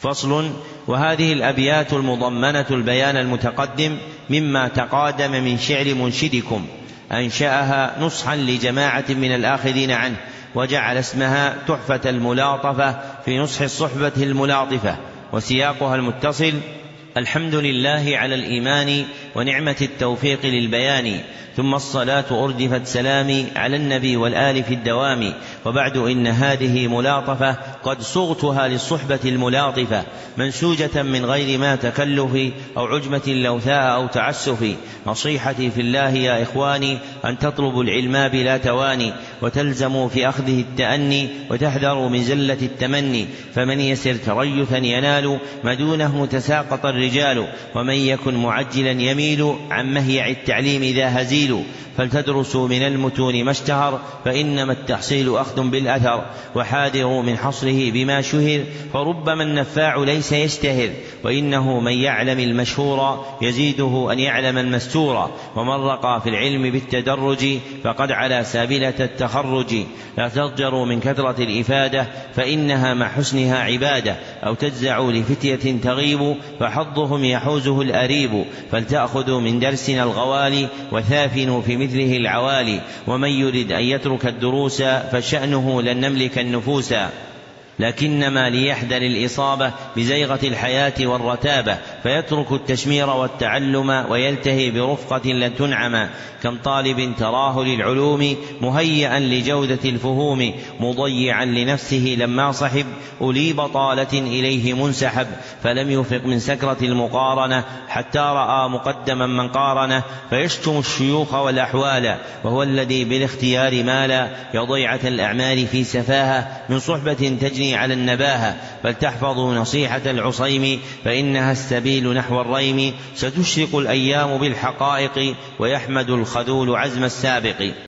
فصل وهذه الأبيات المضمنة البيان المتقدم مما تقادم من شعر منشدكم أنشأها نصحا لجماعة من الآخذين عنه وجعل اسمها تحفة الملاطفة في نصح الصحبة الملاطفة وسياقها المتصل الحمد لله على الإيمان ونعمة التوفيق للبيان ثم الصلاة أردفت سلامي على النبي والآل في الدوام وبعد إن هذه ملاطفة قد صغتها للصحبة الملاطفة منسوجة من غير ما تكلف أو عجمة لوثاء أو تعسف. نصيحتي في الله يا إخواني أن تطلبوا العلم بلا تواني وتلزموا في أخذه التأني وتحذروا من زلة التمني فمن يسر تريثا ينال ما دونه تساقط الرجال ومن يكن معجلا يميل عن مهيع التعليم ذا هزيل. فلتدرسوا من المتون ما اشتهر فإنما التحصيل أخذ بالأثر وحاذروا من حصره بما شهر فربما النفاع ليس يشتهر. وإنه من يعلم المشهور يزيده أن يعلم المستور. ومن رقى في العلم بالتدرج فقد على سابلة التخرج لا تضجروا من كثرة الإفادة فإنها مع حسنها عبادة. أو تجزعوا لفتية تغيب فحظهم يحوزه الأريب. فلتأخذوا من درسنا الغوالي وثافنوا في مثله العوالي ومن يرد أن يترك الدروس فشأنه لن نملك النفوس. لكنما ليحذر الإصابة بزيغة الحياة والرتابة. فيترك التشمير والتعلم ويلتهي برفقة لن تنعم كم طالب تراه للعلوم مهيئا لجودة الفهوم مضيعا لنفسه لما صحب أولي بطالة إليه منسحب فلم يفق من سكرة المقارنة حتى رأى مقدما من قارنه فيشتم الشيوخ والأحوال وهو الذي بالاختيار مال يضيعة الأعمال في سفاهة من صحبة تجني على النباهة فلتحفظوا نصيحة العصيم فإنها السبيل نحو الريم ستشرق الأيام بالحقائق ويحمد الخذول عزم السابق.